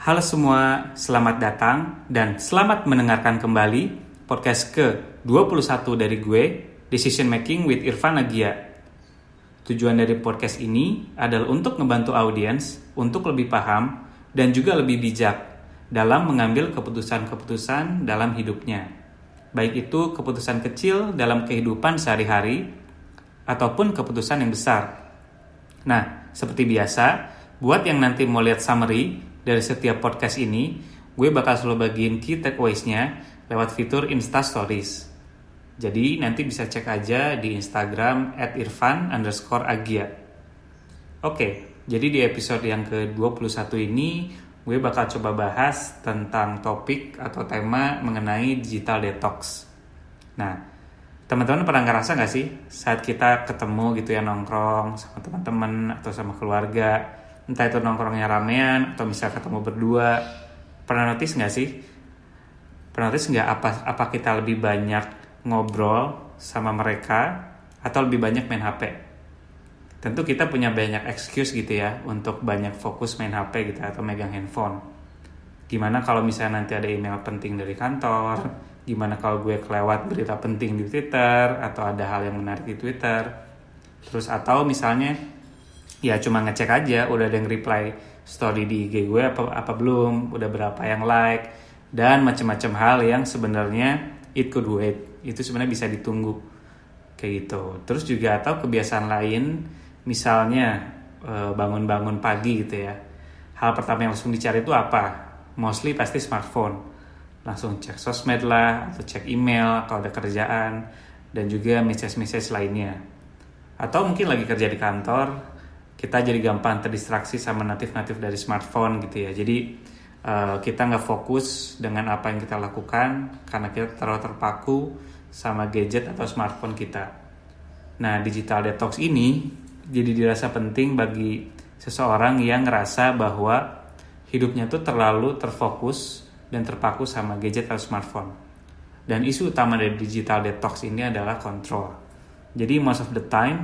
Halo semua, selamat datang dan selamat mendengarkan kembali podcast ke-21 dari gue, Decision Making with Irfan Agia. Tujuan dari podcast ini adalah untuk ngebantu audiens untuk lebih paham dan juga lebih bijak dalam mengambil keputusan-keputusan dalam hidupnya. Baik itu keputusan kecil dalam kehidupan sehari-hari ataupun keputusan yang besar. Nah, seperti biasa, buat yang nanti mau lihat summary dari setiap podcast ini, gue bakal selalu bagiin key takeaways-nya lewat fitur Insta Stories. Jadi nanti bisa cek aja di Instagram at irfan underscore agia. Oke, jadi di episode yang ke-21 ini gue bakal coba bahas tentang topik atau tema mengenai digital detox. Nah, teman-teman pernah ngerasa gak sih saat kita ketemu gitu ya nongkrong sama teman-teman atau sama keluarga, entah itu nongkrongnya ramean atau misalnya ketemu berdua, pernah notice gak sih? Pernah notice nggak apa apa kita lebih banyak ngobrol sama mereka atau lebih banyak main HP? tentu kita punya banyak excuse gitu ya untuk banyak fokus main HP gitu atau megang handphone. Gimana kalau misalnya nanti ada email penting dari kantor? Gimana kalau gue kelewat berita penting di Twitter atau ada hal yang menarik di Twitter? Terus atau misalnya ya cuma ngecek aja udah ada yang reply story di IG gue apa apa belum, udah berapa yang like dan macam-macam hal yang sebenarnya it could wait. Itu sebenarnya bisa ditunggu kayak gitu. Terus juga atau kebiasaan lain misalnya eh, bangun-bangun pagi gitu ya hal pertama yang langsung dicari itu apa mostly pasti smartphone langsung cek sosmed lah atau cek email kalau ada kerjaan dan juga message-message lainnya atau mungkin lagi kerja di kantor kita jadi gampang terdistraksi sama natif-natif dari smartphone gitu ya jadi uh, kita nggak fokus dengan apa yang kita lakukan karena kita terlalu terpaku sama gadget atau smartphone kita nah digital detox ini jadi dirasa penting bagi seseorang yang ngerasa bahwa hidupnya tuh terlalu terfokus dan terpaku sama gadget atau smartphone. Dan isu utama dari digital detox ini adalah control. Jadi most of the time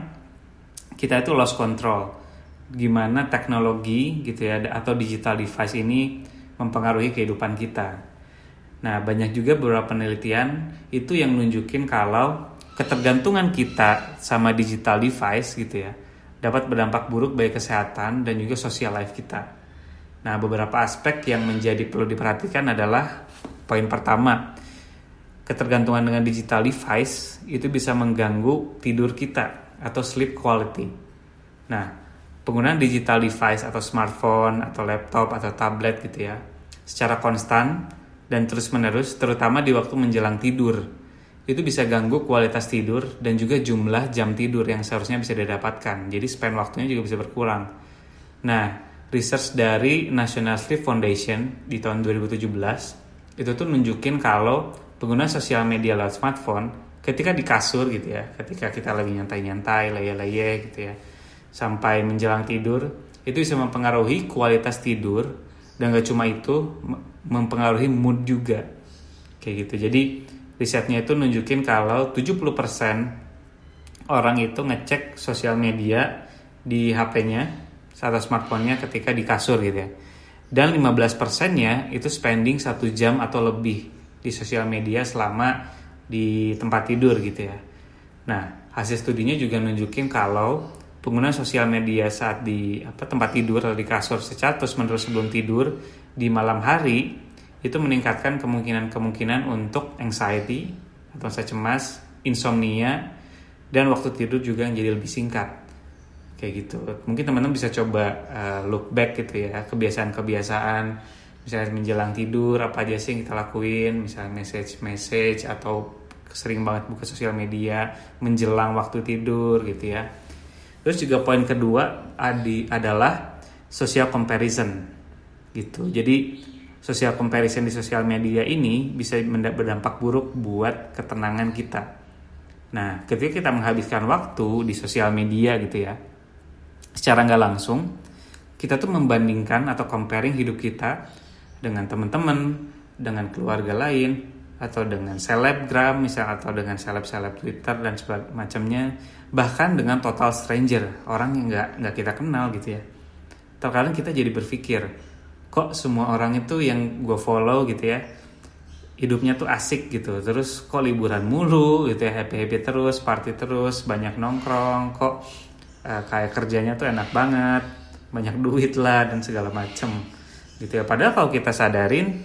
kita itu lost control. Gimana teknologi gitu ya atau digital device ini mempengaruhi kehidupan kita. Nah, banyak juga beberapa penelitian itu yang nunjukin kalau ketergantungan kita sama digital device gitu ya dapat berdampak buruk bagi kesehatan dan juga social life kita. Nah, beberapa aspek yang menjadi perlu diperhatikan adalah poin pertama, ketergantungan dengan digital device itu bisa mengganggu tidur kita atau sleep quality. Nah, penggunaan digital device atau smartphone atau laptop atau tablet gitu ya, secara konstan dan terus-menerus terutama di waktu menjelang tidur itu bisa ganggu kualitas tidur dan juga jumlah jam tidur yang seharusnya bisa didapatkan. Jadi span waktunya juga bisa berkurang. Nah, research dari National Sleep Foundation di tahun 2017 itu tuh nunjukin kalau pengguna sosial media lewat smartphone ketika di kasur gitu ya, ketika kita lagi nyantai-nyantai, leye-leye gitu ya, sampai menjelang tidur itu bisa mempengaruhi kualitas tidur dan gak cuma itu mempengaruhi mood juga kayak gitu. Jadi risetnya itu nunjukin kalau 70% orang itu ngecek sosial media di HP-nya atau smartphone-nya ketika di kasur gitu ya. Dan 15%-nya itu spending satu jam atau lebih di sosial media selama di tempat tidur gitu ya. Nah, hasil studinya juga nunjukin kalau pengguna sosial media saat di apa tempat tidur atau di kasur secara terus menerus sebelum tidur di malam hari itu meningkatkan kemungkinan-kemungkinan untuk anxiety atau rasa cemas, insomnia, dan waktu tidur juga jadi lebih singkat. Kayak gitu. Mungkin teman-teman bisa coba uh, look back gitu ya, kebiasaan-kebiasaan misalnya menjelang tidur apa aja sih yang kita lakuin, misalnya message-message atau sering banget buka sosial media menjelang waktu tidur gitu ya. Terus juga poin kedua adi adalah social comparison gitu. Jadi social comparison di sosial media ini bisa berdampak buruk buat ketenangan kita. Nah, ketika kita menghabiskan waktu di sosial media gitu ya, secara nggak langsung, kita tuh membandingkan atau comparing hidup kita dengan teman-teman, dengan keluarga lain, atau dengan selebgram misalnya atau dengan seleb-seleb Twitter dan sebagainya, bahkan dengan total stranger, orang yang nggak nggak kita kenal gitu ya. Terkadang kita jadi berpikir, kok semua orang itu yang gue follow gitu ya hidupnya tuh asik gitu. Terus kok liburan mulu gitu ya happy happy terus party terus banyak nongkrong kok uh, kayak kerjanya tuh enak banget banyak duit lah dan segala macem. Gitu ya. Padahal kalau kita sadarin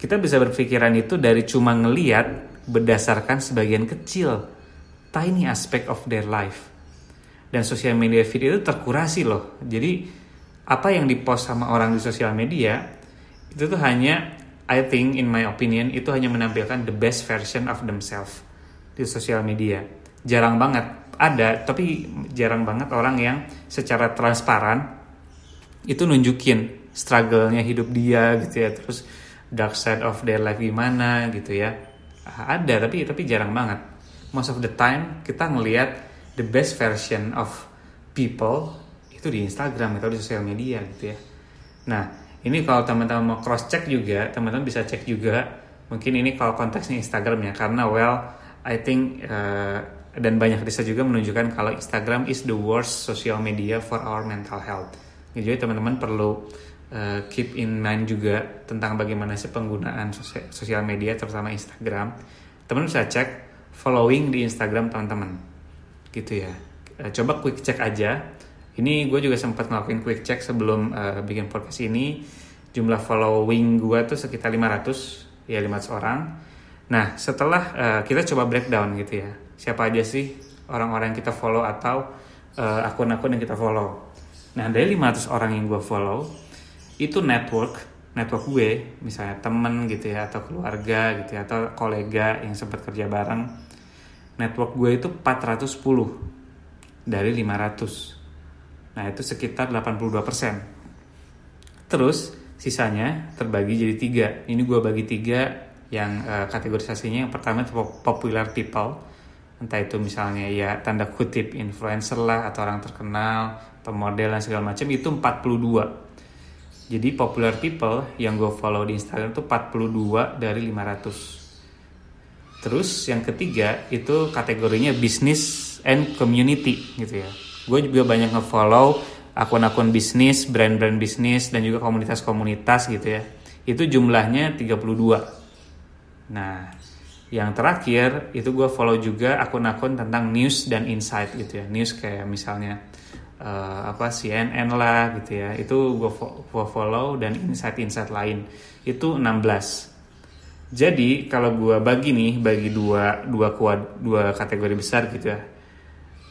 kita bisa berpikiran itu dari cuma ngeliat berdasarkan sebagian kecil tiny aspect of their life. Dan sosial media feed itu terkurasi loh. Jadi apa yang dipost sama orang di sosial media itu tuh hanya I think in my opinion itu hanya menampilkan the best version of themselves di sosial media. Jarang banget. Ada tapi jarang banget orang yang secara transparan itu nunjukin struggle-nya hidup dia gitu ya. Terus dark side of their life gimana gitu ya. Ada tapi tapi jarang banget most of the time kita ngelihat the best version of people itu di Instagram atau di sosial media gitu ya. Nah, ini kalau teman-teman mau cross check juga, teman-teman bisa cek juga. Mungkin ini kalau konteksnya Instagram ya, karena well, I think uh, dan banyak riset juga menunjukkan kalau Instagram is the worst social media for our mental health. Jadi teman-teman perlu uh, keep in mind juga tentang bagaimana sih penggunaan sosial media, terutama Instagram. Teman-teman bisa cek following di Instagram teman-teman. Gitu ya. Eh, coba quick check aja. Ini gue juga sempat ngelakuin quick check sebelum uh, bikin podcast ini. Jumlah following gue tuh sekitar 500 ya 500 orang. Nah setelah uh, kita coba breakdown gitu ya. Siapa aja sih orang-orang yang kita follow atau uh, akun-akun yang kita follow? Nah dari 500 orang yang gue follow itu network network gue misalnya temen gitu ya atau keluarga gitu ya atau kolega yang sempat kerja bareng network gue itu 410 dari 500 nah itu sekitar 82% terus sisanya terbagi jadi tiga. Ini gue bagi tiga yang uh, kategorisasinya yang pertama itu popular people. Entah itu misalnya ya tanda kutip influencer lah atau orang terkenal atau model dan segala macam itu 42 jadi popular people yang gue follow di Instagram itu 42 dari 500 Terus yang ketiga itu kategorinya bisnis and community gitu ya. Gue juga banyak ngefollow akun-akun bisnis, brand-brand bisnis dan juga komunitas-komunitas gitu ya. Itu jumlahnya 32. Nah, yang terakhir itu gue follow juga akun-akun tentang news dan insight gitu ya. News kayak misalnya uh, apa CNN lah gitu ya. Itu gue follow dan insight-insight lain. Itu 16 jadi kalau gue bagi nih, bagi dua dua kuad dua kategori besar gitu ya,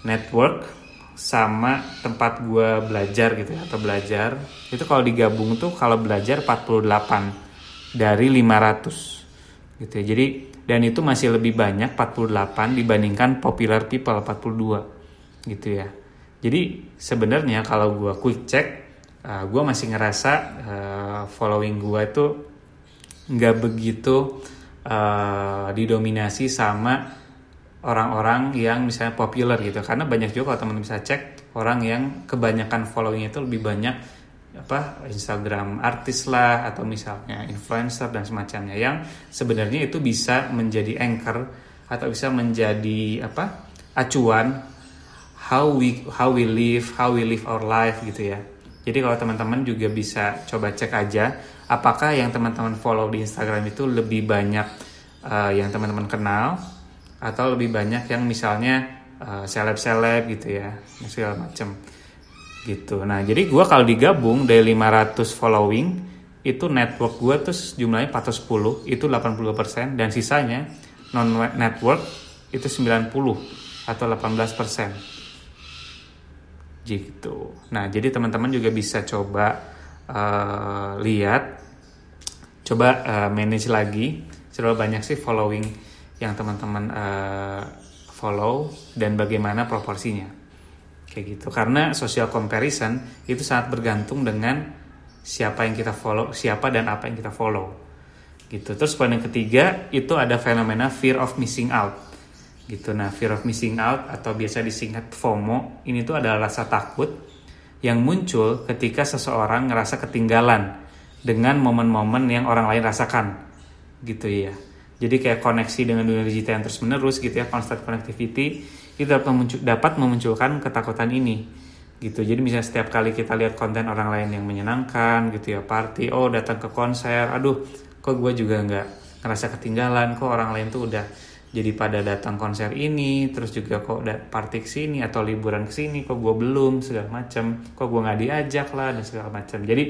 network sama tempat gue belajar gitu ya atau belajar itu kalau digabung tuh kalau belajar 48 dari 500 gitu ya. Jadi dan itu masih lebih banyak 48 dibandingkan popular people 42 gitu ya. Jadi sebenarnya kalau gue quick check, uh, eh, gue masih ngerasa uh, following gue itu nggak begitu uh, didominasi sama orang-orang yang misalnya populer gitu. Karena banyak juga kalau teman-teman bisa cek orang yang kebanyakan followingnya itu lebih banyak apa Instagram artis lah atau misalnya influencer dan semacamnya yang sebenarnya itu bisa menjadi anchor atau bisa menjadi apa acuan how we how we live how we live our life gitu ya jadi kalau teman-teman juga bisa coba cek aja apakah yang teman-teman follow di Instagram itu lebih banyak uh, yang teman-teman kenal atau lebih banyak yang misalnya uh, seleb-seleb gitu ya segala macam gitu. Nah jadi gue kalau digabung dari 500 following itu network gue tuh jumlahnya 410 itu 80% dan sisanya non network itu 90 atau 18% gitu. Nah jadi teman-teman juga bisa coba uh, lihat coba uh, manage lagi. Seberapa banyak sih following yang teman-teman uh, follow dan bagaimana proporsinya. Kayak gitu. Karena social comparison itu sangat bergantung dengan siapa yang kita follow siapa dan apa yang kita follow. Gitu. Terus poin yang ketiga itu ada fenomena fear of missing out gitu. Nah fear of missing out atau biasa disingkat FOMO ini tuh adalah rasa takut yang muncul ketika seseorang ngerasa ketinggalan dengan momen-momen yang orang lain rasakan gitu ya. Jadi kayak koneksi dengan dunia digital yang terus menerus gitu ya constant connectivity itu dapat, memuncul, dapat memunculkan ketakutan ini gitu. Jadi misalnya setiap kali kita lihat konten orang lain yang menyenangkan gitu ya party oh datang ke konser aduh kok gue juga nggak ngerasa ketinggalan kok orang lain tuh udah jadi pada datang konser ini terus juga kok party ke sini atau liburan ke sini kok gue belum segala macam kok gue nggak diajak lah dan segala macam jadi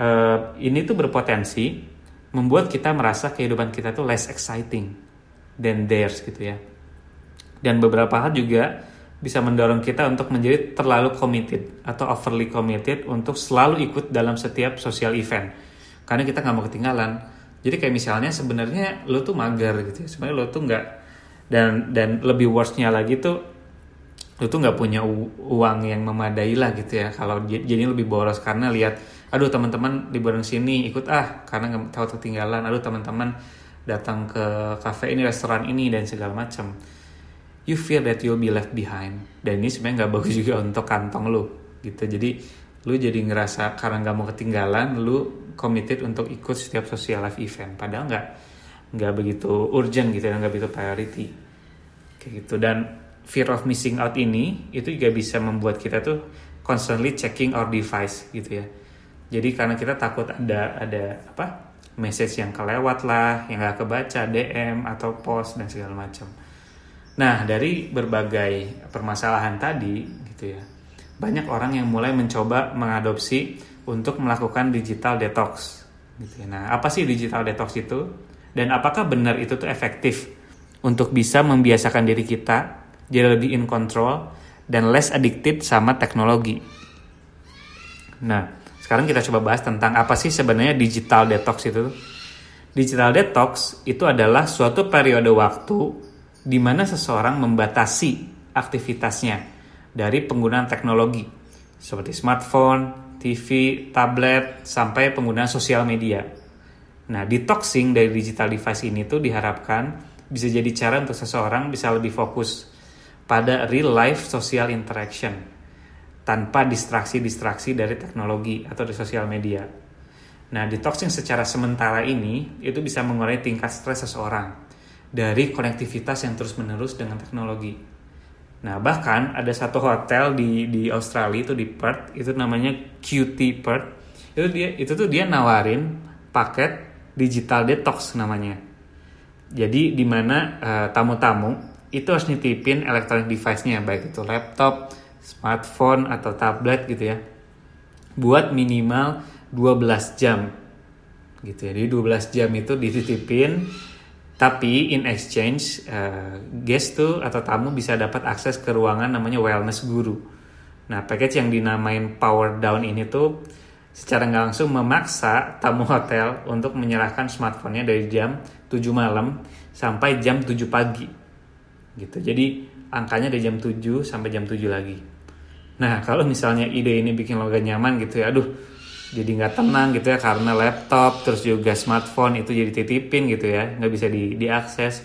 uh, ini tuh berpotensi membuat kita merasa kehidupan kita tuh less exciting than theirs gitu ya. Dan beberapa hal juga bisa mendorong kita untuk menjadi terlalu committed atau overly committed untuk selalu ikut dalam setiap social event. Karena kita nggak mau ketinggalan jadi kayak misalnya sebenarnya lo tuh mager gitu ya. Sebenarnya lo tuh nggak dan dan lebih worstnya lagi tuh lo tuh nggak punya uang yang memadai lah gitu ya. Kalau jadi lebih boros karena lihat aduh teman-teman liburan sini ikut ah karena nggak tahu ketinggalan. Aduh teman-teman datang ke cafe ini restoran ini dan segala macam you feel that you'll be left behind. Dan ini sebenarnya nggak bagus juga untuk kantong lu gitu. Jadi lu jadi ngerasa karena nggak mau ketinggalan lu committed untuk ikut setiap social life event. Padahal nggak nggak begitu urgent gitu ya nggak begitu priority. Kayak gitu. Dan fear of missing out ini itu juga bisa membuat kita tuh constantly checking our device gitu ya. Jadi karena kita takut ada ada apa message yang kelewat lah yang nggak kebaca DM atau post dan segala macam. Nah, dari berbagai permasalahan tadi gitu ya. Banyak orang yang mulai mencoba mengadopsi untuk melakukan digital detox gitu ya. Nah, apa sih digital detox itu? Dan apakah benar itu tuh efektif untuk bisa membiasakan diri kita jadi lebih in control dan less addicted sama teknologi? Nah, sekarang kita coba bahas tentang apa sih sebenarnya digital detox itu. Digital detox itu adalah suatu periode waktu di mana seseorang membatasi aktivitasnya dari penggunaan teknologi seperti smartphone, TV, tablet, sampai penggunaan sosial media. Nah, detoxing dari digital device ini tuh diharapkan bisa jadi cara untuk seseorang bisa lebih fokus pada real life social interaction tanpa distraksi-distraksi dari teknologi atau dari sosial media. Nah, detoxing secara sementara ini itu bisa mengurangi tingkat stres seseorang dari konektivitas yang terus-menerus dengan teknologi. Nah, bahkan ada satu hotel di di Australia itu di Perth, itu namanya QT Perth. Itu dia itu tuh dia nawarin paket digital detox namanya. Jadi di mana uh, tamu-tamu itu harus nitipin electronic device-nya baik itu laptop, smartphone atau tablet gitu ya. Buat minimal 12 jam. Gitu ya. Jadi 12 jam itu dititipin tapi in exchange, uh, guest tuh atau tamu bisa dapat akses ke ruangan namanya wellness guru. Nah, package yang dinamain power down ini tuh secara nggak langsung memaksa tamu hotel untuk menyerahkan smartphone-nya dari jam 7 malam sampai jam 7 pagi. Gitu. Jadi angkanya dari jam 7 sampai jam 7 lagi. Nah, kalau misalnya ide ini bikin lo gak nyaman gitu ya, aduh jadi nggak tenang gitu ya karena laptop terus juga smartphone itu jadi titipin gitu ya nggak bisa di diakses.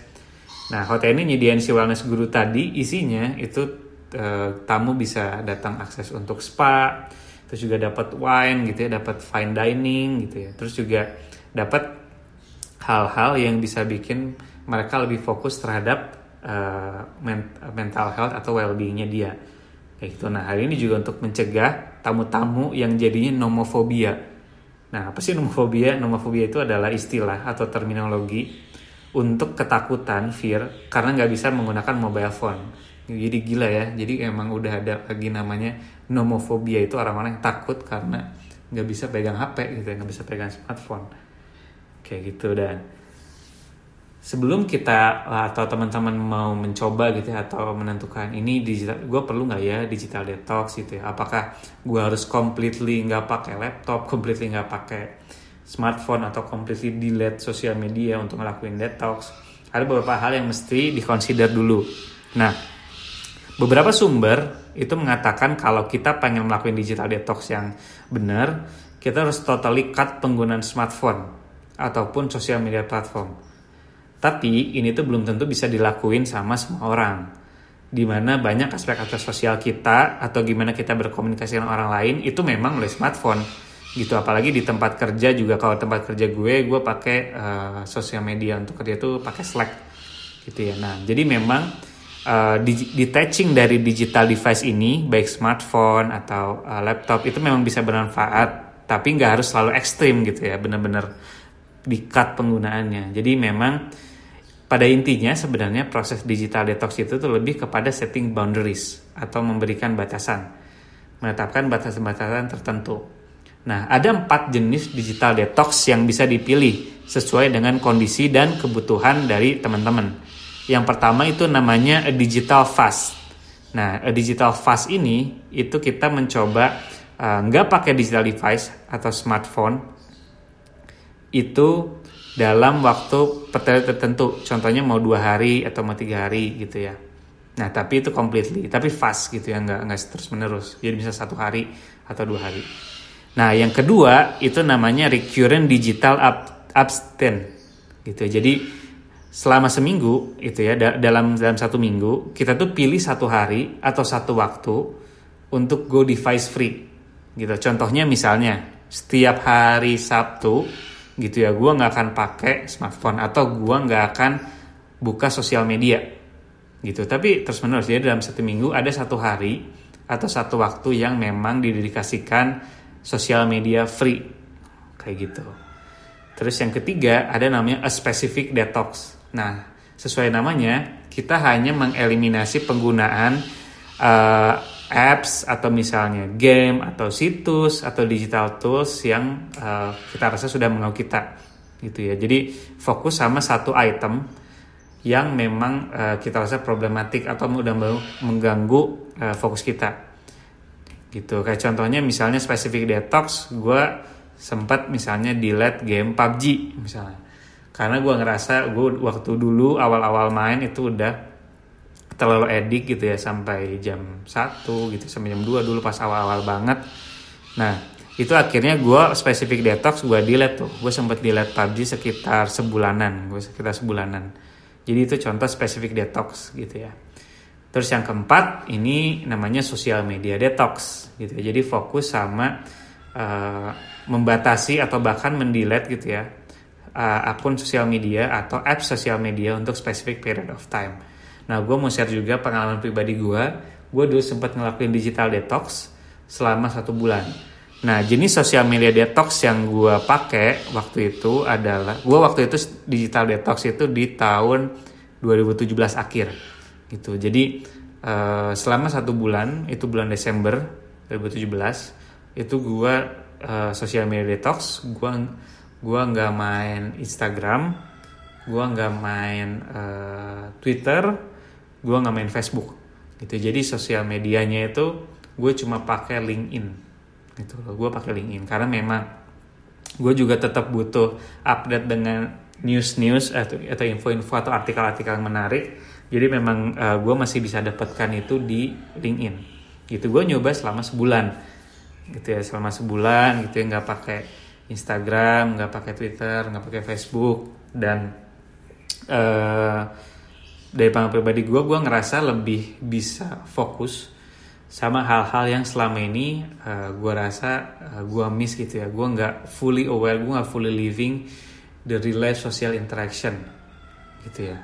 Nah hotel ini nyediain si wellness guru tadi isinya itu e, tamu bisa datang akses untuk spa terus juga dapat wine gitu ya dapat fine dining gitu ya. Terus juga dapat hal-hal yang bisa bikin mereka lebih fokus terhadap uh, mental health atau well-beingnya dia kayak gitu. Nah hari ini juga untuk mencegah tamu-tamu yang jadinya nomofobia. Nah apa sih nomofobia? Nomofobia itu adalah istilah atau terminologi untuk ketakutan fear karena nggak bisa menggunakan mobile phone. Jadi gila ya. Jadi emang udah ada lagi namanya nomofobia. Itu orang-orang yang takut karena nggak bisa pegang HP gitu ya nggak bisa pegang smartphone. Kayak gitu dan sebelum kita atau teman-teman mau mencoba gitu ya atau menentukan ini digital gue perlu nggak ya digital detox gitu ya? Apakah gue harus completely nggak pakai laptop completely nggak pakai smartphone atau completely delete sosial media untuk ngelakuin detox? Ada beberapa hal yang mesti dikonsider dulu. Nah beberapa sumber itu mengatakan kalau kita pengen melakukan digital detox yang benar kita harus totally cut penggunaan smartphone ataupun sosial media platform tapi ini tuh belum tentu bisa dilakuin sama semua orang. Di mana banyak aspek-aspek sosial kita atau gimana kita berkomunikasi dengan orang lain itu memang melalui smartphone gitu. Apalagi di tempat kerja juga kalau tempat kerja gue, gue pakai uh, sosial media untuk kerja tuh pakai Slack gitu ya. Nah jadi memang uh, detaching dari digital device ini baik smartphone atau uh, laptop itu memang bisa bermanfaat tapi nggak harus selalu ekstrim gitu ya benar-benar di cut penggunaannya jadi memang pada intinya sebenarnya proses digital detox itu tuh lebih kepada setting boundaries atau memberikan batasan menetapkan batasan-batasan tertentu nah ada empat jenis digital detox yang bisa dipilih sesuai dengan kondisi dan kebutuhan dari teman-teman yang pertama itu namanya a digital fast. Nah, a digital fast ini itu kita mencoba uh, nggak pakai digital device atau smartphone itu dalam waktu tertentu. Contohnya mau dua hari atau mau tiga hari gitu ya. Nah, tapi itu completely, tapi fast gitu ya, nggak nggak terus menerus. Jadi bisa satu hari atau dua hari. Nah, yang kedua itu namanya recurrent digital abstain gitu. Ya. Jadi selama seminggu itu ya dalam dalam satu minggu kita tuh pilih satu hari atau satu waktu untuk go device free gitu contohnya misalnya setiap hari Sabtu gitu ya gue nggak akan pakai smartphone atau gue nggak akan buka sosial media gitu. Tapi terus menerus jadi dalam satu minggu ada satu hari atau satu waktu yang memang didedikasikan sosial media free kayak gitu. Terus yang ketiga ada namanya a specific detox. Nah, sesuai namanya, kita hanya mengeliminasi penggunaan uh, apps atau misalnya game atau situs atau digital tools yang uh, kita rasa sudah mengganggu kita gitu ya. Jadi fokus sama satu item yang memang uh, kita rasa problematik atau mudah mengganggu uh, fokus kita gitu kayak contohnya misalnya specific detox gue sempat misalnya delete game PUBG misalnya karena gue ngerasa gue waktu dulu awal-awal main itu udah terlalu edik gitu ya sampai jam 1 gitu sampai jam 2 dulu pas awal-awal banget. Nah itu akhirnya gue spesifik detox gue delete tuh. Gue sempet delete PUBG sekitar sebulanan gue sekitar sebulanan. Jadi itu contoh spesifik detox gitu ya. Terus yang keempat ini namanya sosial media detox gitu ya. Jadi fokus sama uh, membatasi atau bahkan mendelete gitu ya uh, akun sosial media atau apps sosial media untuk specific period of time. Nah, gue mau share juga pengalaman pribadi gue. Gue dulu sempat ngelakuin digital detox selama satu bulan. Nah, jenis sosial media detox yang gue pakai waktu itu adalah, gue waktu itu digital detox itu di tahun 2017 akhir, gitu. Jadi uh, selama satu bulan, itu bulan Desember 2017, itu gue uh, sosial media detox, gue gue nggak main Instagram gue nggak main uh, Twitter gue nggak main Facebook. Gitu. Jadi sosial medianya itu gue cuma pakai LinkedIn. Gitu loh. Gue pakai LinkedIn. Karena memang gue juga tetap butuh update dengan news-news atau atau info-info atau artikel-artikel yang menarik. Jadi memang uh, gue masih bisa dapatkan itu di LinkedIn. Gitu. Gue nyoba selama sebulan. Gitu ya. Selama sebulan gitu ya. Nggak pakai Instagram, nggak pakai Twitter, nggak pakai Facebook. Dan uh, dari pengalaman pribadi gue, gue ngerasa lebih bisa fokus sama hal-hal yang selama ini uh, eh, gue rasa uh, eh, gue miss gitu ya. Gue nggak fully aware, gue nggak fully living the real life social interaction gitu ya.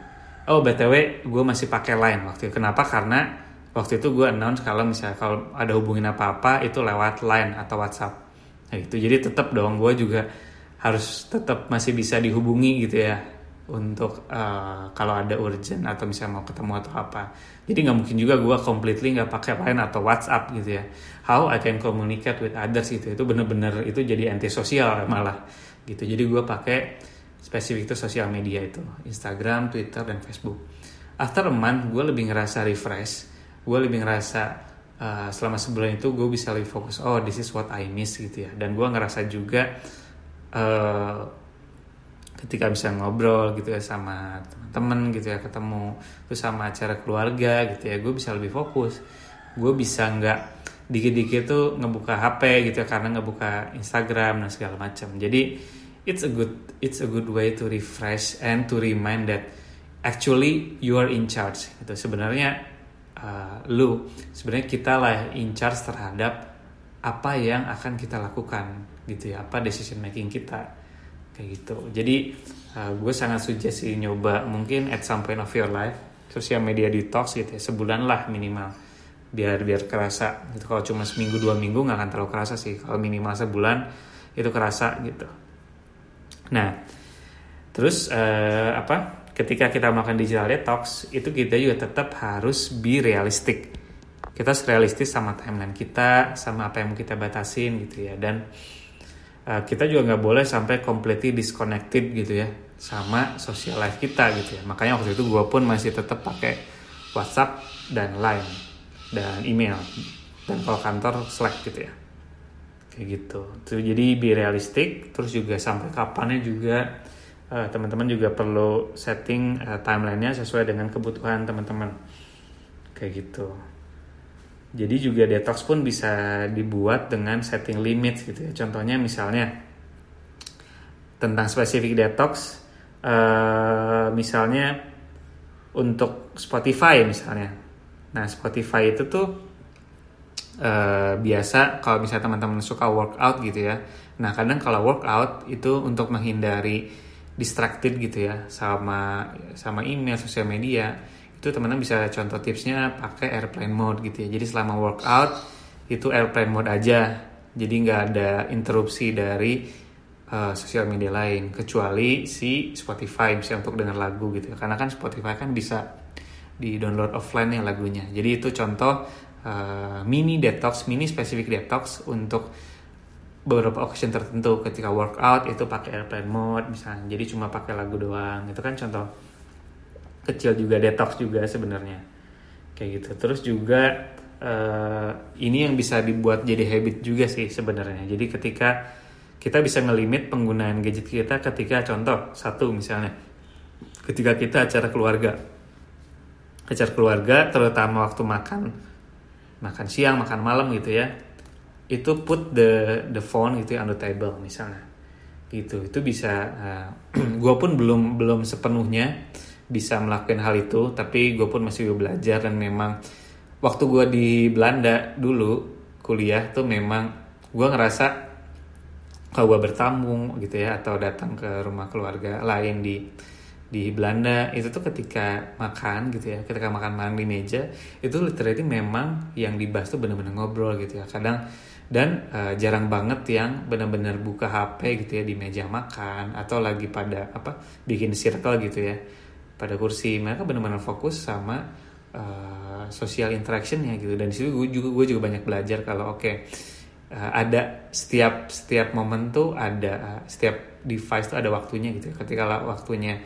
Oh btw, gue masih pakai line waktu itu. Kenapa? Karena waktu itu gue announce kalau misalnya kalau ada hubungin apa-apa itu lewat line atau WhatsApp Nah, itu jadi tetap dong gue juga harus tetap masih bisa dihubungi gitu ya untuk uh, kalau ada urgent atau misalnya mau ketemu atau apa. Jadi nggak mungkin juga gue completely nggak pakai line atau WhatsApp gitu ya. How I can communicate with others gitu itu bener-bener itu jadi antisosial malah gitu. Jadi gue pakai spesifik itu sosial media itu Instagram, Twitter dan Facebook. After a month gue lebih ngerasa refresh, gue lebih ngerasa uh, selama sebulan itu gue bisa lebih fokus oh this is what I miss gitu ya dan gue ngerasa juga uh, ketika bisa ngobrol gitu ya sama temen-temen gitu ya ketemu terus sama acara keluarga gitu ya gue bisa lebih fokus. Gue bisa nggak dikit-dikit tuh ngebuka HP gitu ya karena ngebuka Instagram dan segala macam. Jadi it's a good it's a good way to refresh and to remind that actually you are in charge gitu. Sebenarnya uh, lu sebenarnya kita lah in charge terhadap apa yang akan kita lakukan gitu ya apa decision making kita kayak gitu. Jadi uh, gue sangat suggest sih nyoba mungkin at some point of your life sosial media detox gitu ya sebulan lah minimal. Biar biar kerasa gitu. Kalau cuma seminggu dua minggu nggak akan terlalu kerasa sih. Kalau minimal sebulan itu kerasa gitu. Nah terus uh, apa? Ketika kita melakukan digital detox itu kita juga tetap harus be realistic. Kita realistis sama timeline kita sama apa yang kita batasin gitu ya. Dan uh, kita juga nggak boleh sampai completely disconnected gitu ya sama social life kita gitu ya. Makanya waktu itu gue pun masih tetap pakai WhatsApp dan Line dan email dan kalau kantor Slack gitu ya. Kayak gitu. Tuh, jadi be realistic terus juga sampai kapannya juga uh, teman-teman juga perlu setting uh, timelinenya sesuai dengan kebutuhan teman-teman. Kayak gitu jadi juga detox pun bisa dibuat dengan setting limit gitu ya. Contohnya misalnya tentang spesifik detox uh, misalnya untuk Spotify misalnya. Nah Spotify itu tuh uh, biasa kalau misalnya teman-teman suka workout gitu ya. Nah kadang kalau workout itu untuk menghindari distracted gitu ya sama sama email sosial media itu teman-teman bisa contoh tipsnya pakai airplane mode gitu ya. Jadi selama workout itu airplane mode aja. Jadi nggak ada interupsi dari uh, sosial media lain kecuali si Spotify misalnya untuk dengar lagu gitu ya. Karena kan Spotify kan bisa di download offline ya lagunya. Jadi itu contoh uh, mini detox, mini spesifik detox untuk beberapa occasion tertentu ketika workout itu pakai airplane mode misalnya. Jadi cuma pakai lagu doang. Itu kan contoh kecil juga detox juga sebenarnya. Kayak gitu. Terus juga uh, ini yang bisa dibuat jadi habit juga sih sebenarnya. Jadi ketika kita bisa ngelimit penggunaan gadget kita ketika contoh satu misalnya ketika kita acara keluarga acara keluarga terutama waktu makan makan siang makan malam gitu ya itu put the the phone gitu ya on the table misalnya gitu itu bisa uh, eh, gue pun belum belum sepenuhnya bisa melakukan hal itu tapi gue pun masih belajar dan memang waktu gue di Belanda dulu kuliah tuh memang gue ngerasa kalau gue bertamu gitu ya atau datang ke rumah keluarga lain di di Belanda itu tuh ketika makan gitu ya ketika makan makan di meja itu literally memang yang dibahas tuh bener-bener ngobrol gitu ya kadang dan uh, jarang banget yang benar-benar buka HP gitu ya di meja makan atau lagi pada apa bikin circle gitu ya pada kursi. Mereka benar-benar fokus sama uh, social interaction ya gitu. Dan di situ gue juga gue juga banyak belajar kalau oke okay, uh, eh, ada setiap setiap momen tuh ada uh, setiap device tuh ada waktunya gitu. Ketika waktunya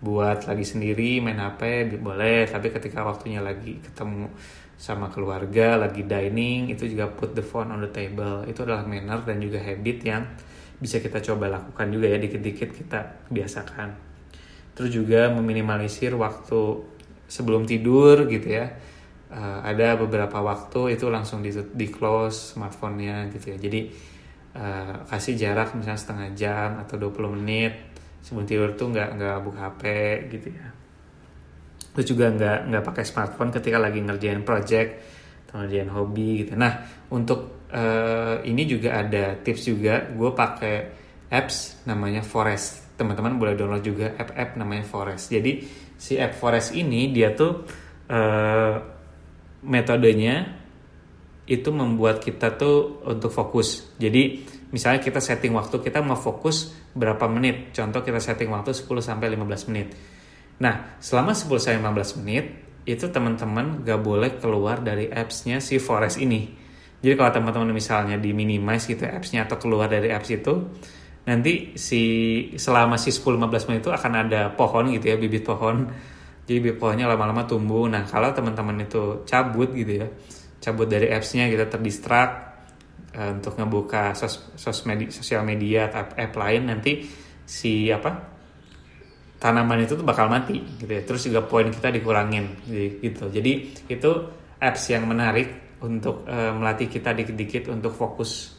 buat lagi sendiri main HP boleh. Tapi ketika waktunya lagi ketemu sama keluarga lagi dining itu juga put the phone on the table. Itu adalah manner dan juga habit yang bisa kita coba lakukan juga ya. Dikit-dikit kita biasakan terus juga meminimalisir waktu sebelum tidur gitu ya. Uh, ada beberapa waktu itu langsung di, di close smartphone-nya gitu ya. Jadi uh, kasih jarak misalnya setengah jam atau 20 menit sebelum tidur tuh nggak nggak buka HP gitu ya. Terus juga nggak nggak pakai smartphone ketika lagi ngerjain project atau ngerjain hobi gitu. Nah untuk uh, ini juga ada tips juga. Gue pakai apps namanya Forest teman-teman boleh download juga app-app namanya Forest. Jadi si app Forest ini dia tuh uh, metodenya itu membuat kita tuh untuk fokus. Jadi misalnya kita setting waktu kita mau fokus berapa menit? Contoh kita setting waktu 10 sampai 15 menit. Nah selama 10 sampai 15 menit itu teman-teman gak boleh keluar dari appsnya si Forest ini. Jadi kalau teman-teman misalnya di minimize gitu appsnya atau keluar dari apps itu nanti si selama si 10-15 menit itu akan ada pohon gitu ya bibit pohon. Jadi bibit pohonnya lama-lama tumbuh. Nah kalau teman-teman itu cabut gitu ya cabut dari appsnya kita terdistrak uh, untuk ngebuka sos, sos medi, sosial media atau app, app lain nanti si apa tanaman itu tuh bakal mati gitu ya. Terus juga poin kita dikurangin gitu. Jadi itu apps yang menarik untuk uh, melatih kita dikit-dikit untuk fokus.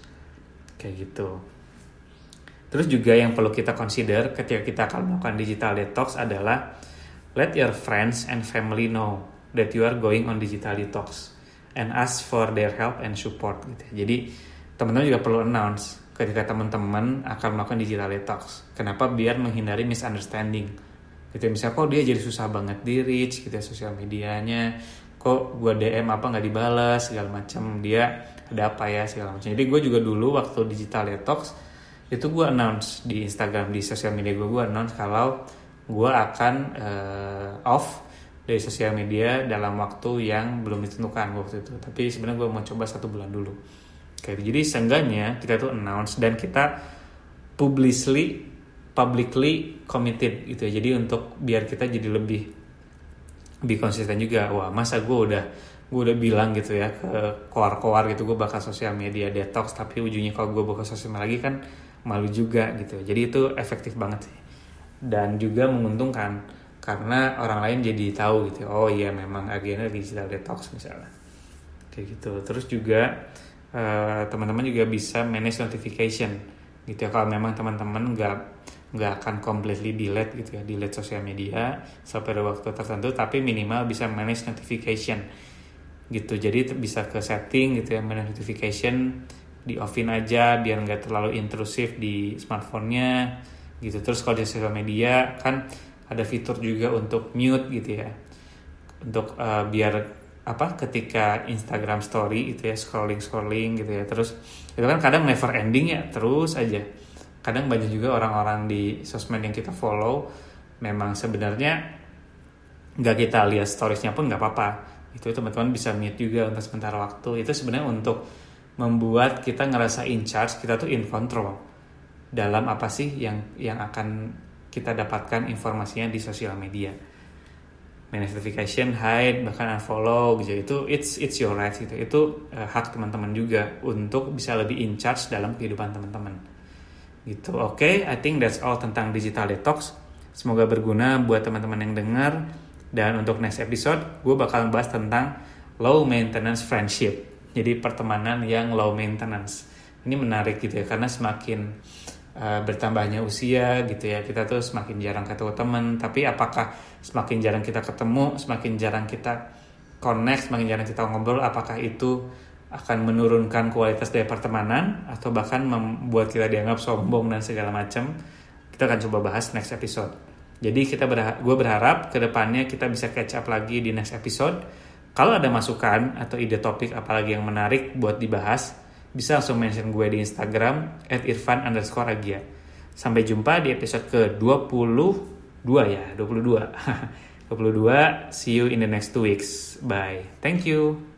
Kayak gitu terus juga yang perlu kita consider ketika kita akan melakukan digital detox adalah let your friends and family know that you are going on digital detox and ask for their help and support gitu. Ya. Jadi teman-teman juga perlu announce ketika teman-teman akan melakukan digital detox. Kenapa? Biar menghindari misunderstanding gitu ya. misalnya kok dia jadi susah banget di reach gitu ya sosial medianya kok gue DM apa nggak dibalas segala macam dia ada apa ya segala macam jadi gue juga dulu waktu digital detox itu gue announce di Instagram di sosial media gue gue announce kalau gue akan uh, off dari sosial media dalam waktu yang belum ditentukan waktu itu. Tapi sebenarnya gue mau coba satu bulan dulu. Kayak gitu. jadi seenggaknya kita tuh announce dan kita publicly publicly committed gitu ya. Jadi untuk biar kita jadi lebih lebih konsisten juga. Wah masa gue udah gue udah bilang gitu ya ke koar-koar gitu gue bakal sosial media detox. Tapi ujungnya kalau gue buka sosial media lagi kan malu juga gitu. Jadi itu efektif banget sih. Dan juga menguntungkan karena orang lain jadi tahu gitu. Oh iya memang agennya digital detox misalnya. Kayak gitu. Terus juga uh, teman-teman juga bisa manage notification gitu ya. Kalau memang teman-teman nggak nggak akan completely delete gitu ya. Delete sosial media sampai pada waktu tertentu tapi minimal bisa manage notification gitu. Jadi bisa ke setting gitu ya manage notification di offin aja biar nggak terlalu intrusif di smartphone-nya gitu. Terus kalau di sosial media kan ada fitur juga untuk mute gitu ya. Untuk uh, biar apa ketika Instagram Story itu ya scrolling scrolling gitu ya. Terus itu kan kadang never ending ya terus aja. Kadang banyak juga orang-orang di sosmed yang kita follow memang sebenarnya nggak kita lihat storiesnya pun nggak apa-apa. Itu teman-teman bisa mute juga untuk sementara waktu. Itu sebenarnya untuk membuat kita ngerasa in charge kita tuh in control dalam apa sih yang yang akan kita dapatkan informasinya di sosial media manage notification, hide, bahkan unfollow gitu. Itu it's it's your right gitu. Itu uh, hak teman-teman juga untuk bisa lebih in charge dalam kehidupan teman-teman. Gitu. Oke, okay, I think that's all tentang digital detox. Semoga berguna buat teman-teman yang dengar. Dan untuk next episode, gue bakal bahas tentang low maintenance friendship. Jadi pertemanan yang low maintenance. Ini menarik gitu ya, karena semakin uh, bertambahnya usia gitu ya kita tuh semakin jarang ketemu teman tapi apakah semakin jarang kita ketemu semakin jarang kita connect semakin jarang kita ngobrol apakah itu akan menurunkan kualitas dari pertemanan atau bahkan membuat kita dianggap sombong dan segala macam kita akan coba bahas next episode. Jadi kita berharap, gue berharap ke depannya kita bisa catch up lagi di next episode kalau ada masukan atau ide topik apalagi yang menarik buat dibahas bisa langsung mention gue di Instagram at irfan underscore agia. Sampai jumpa di episode ke-22 ya, 22. 22, see you in the next two weeks. Bye. Thank you.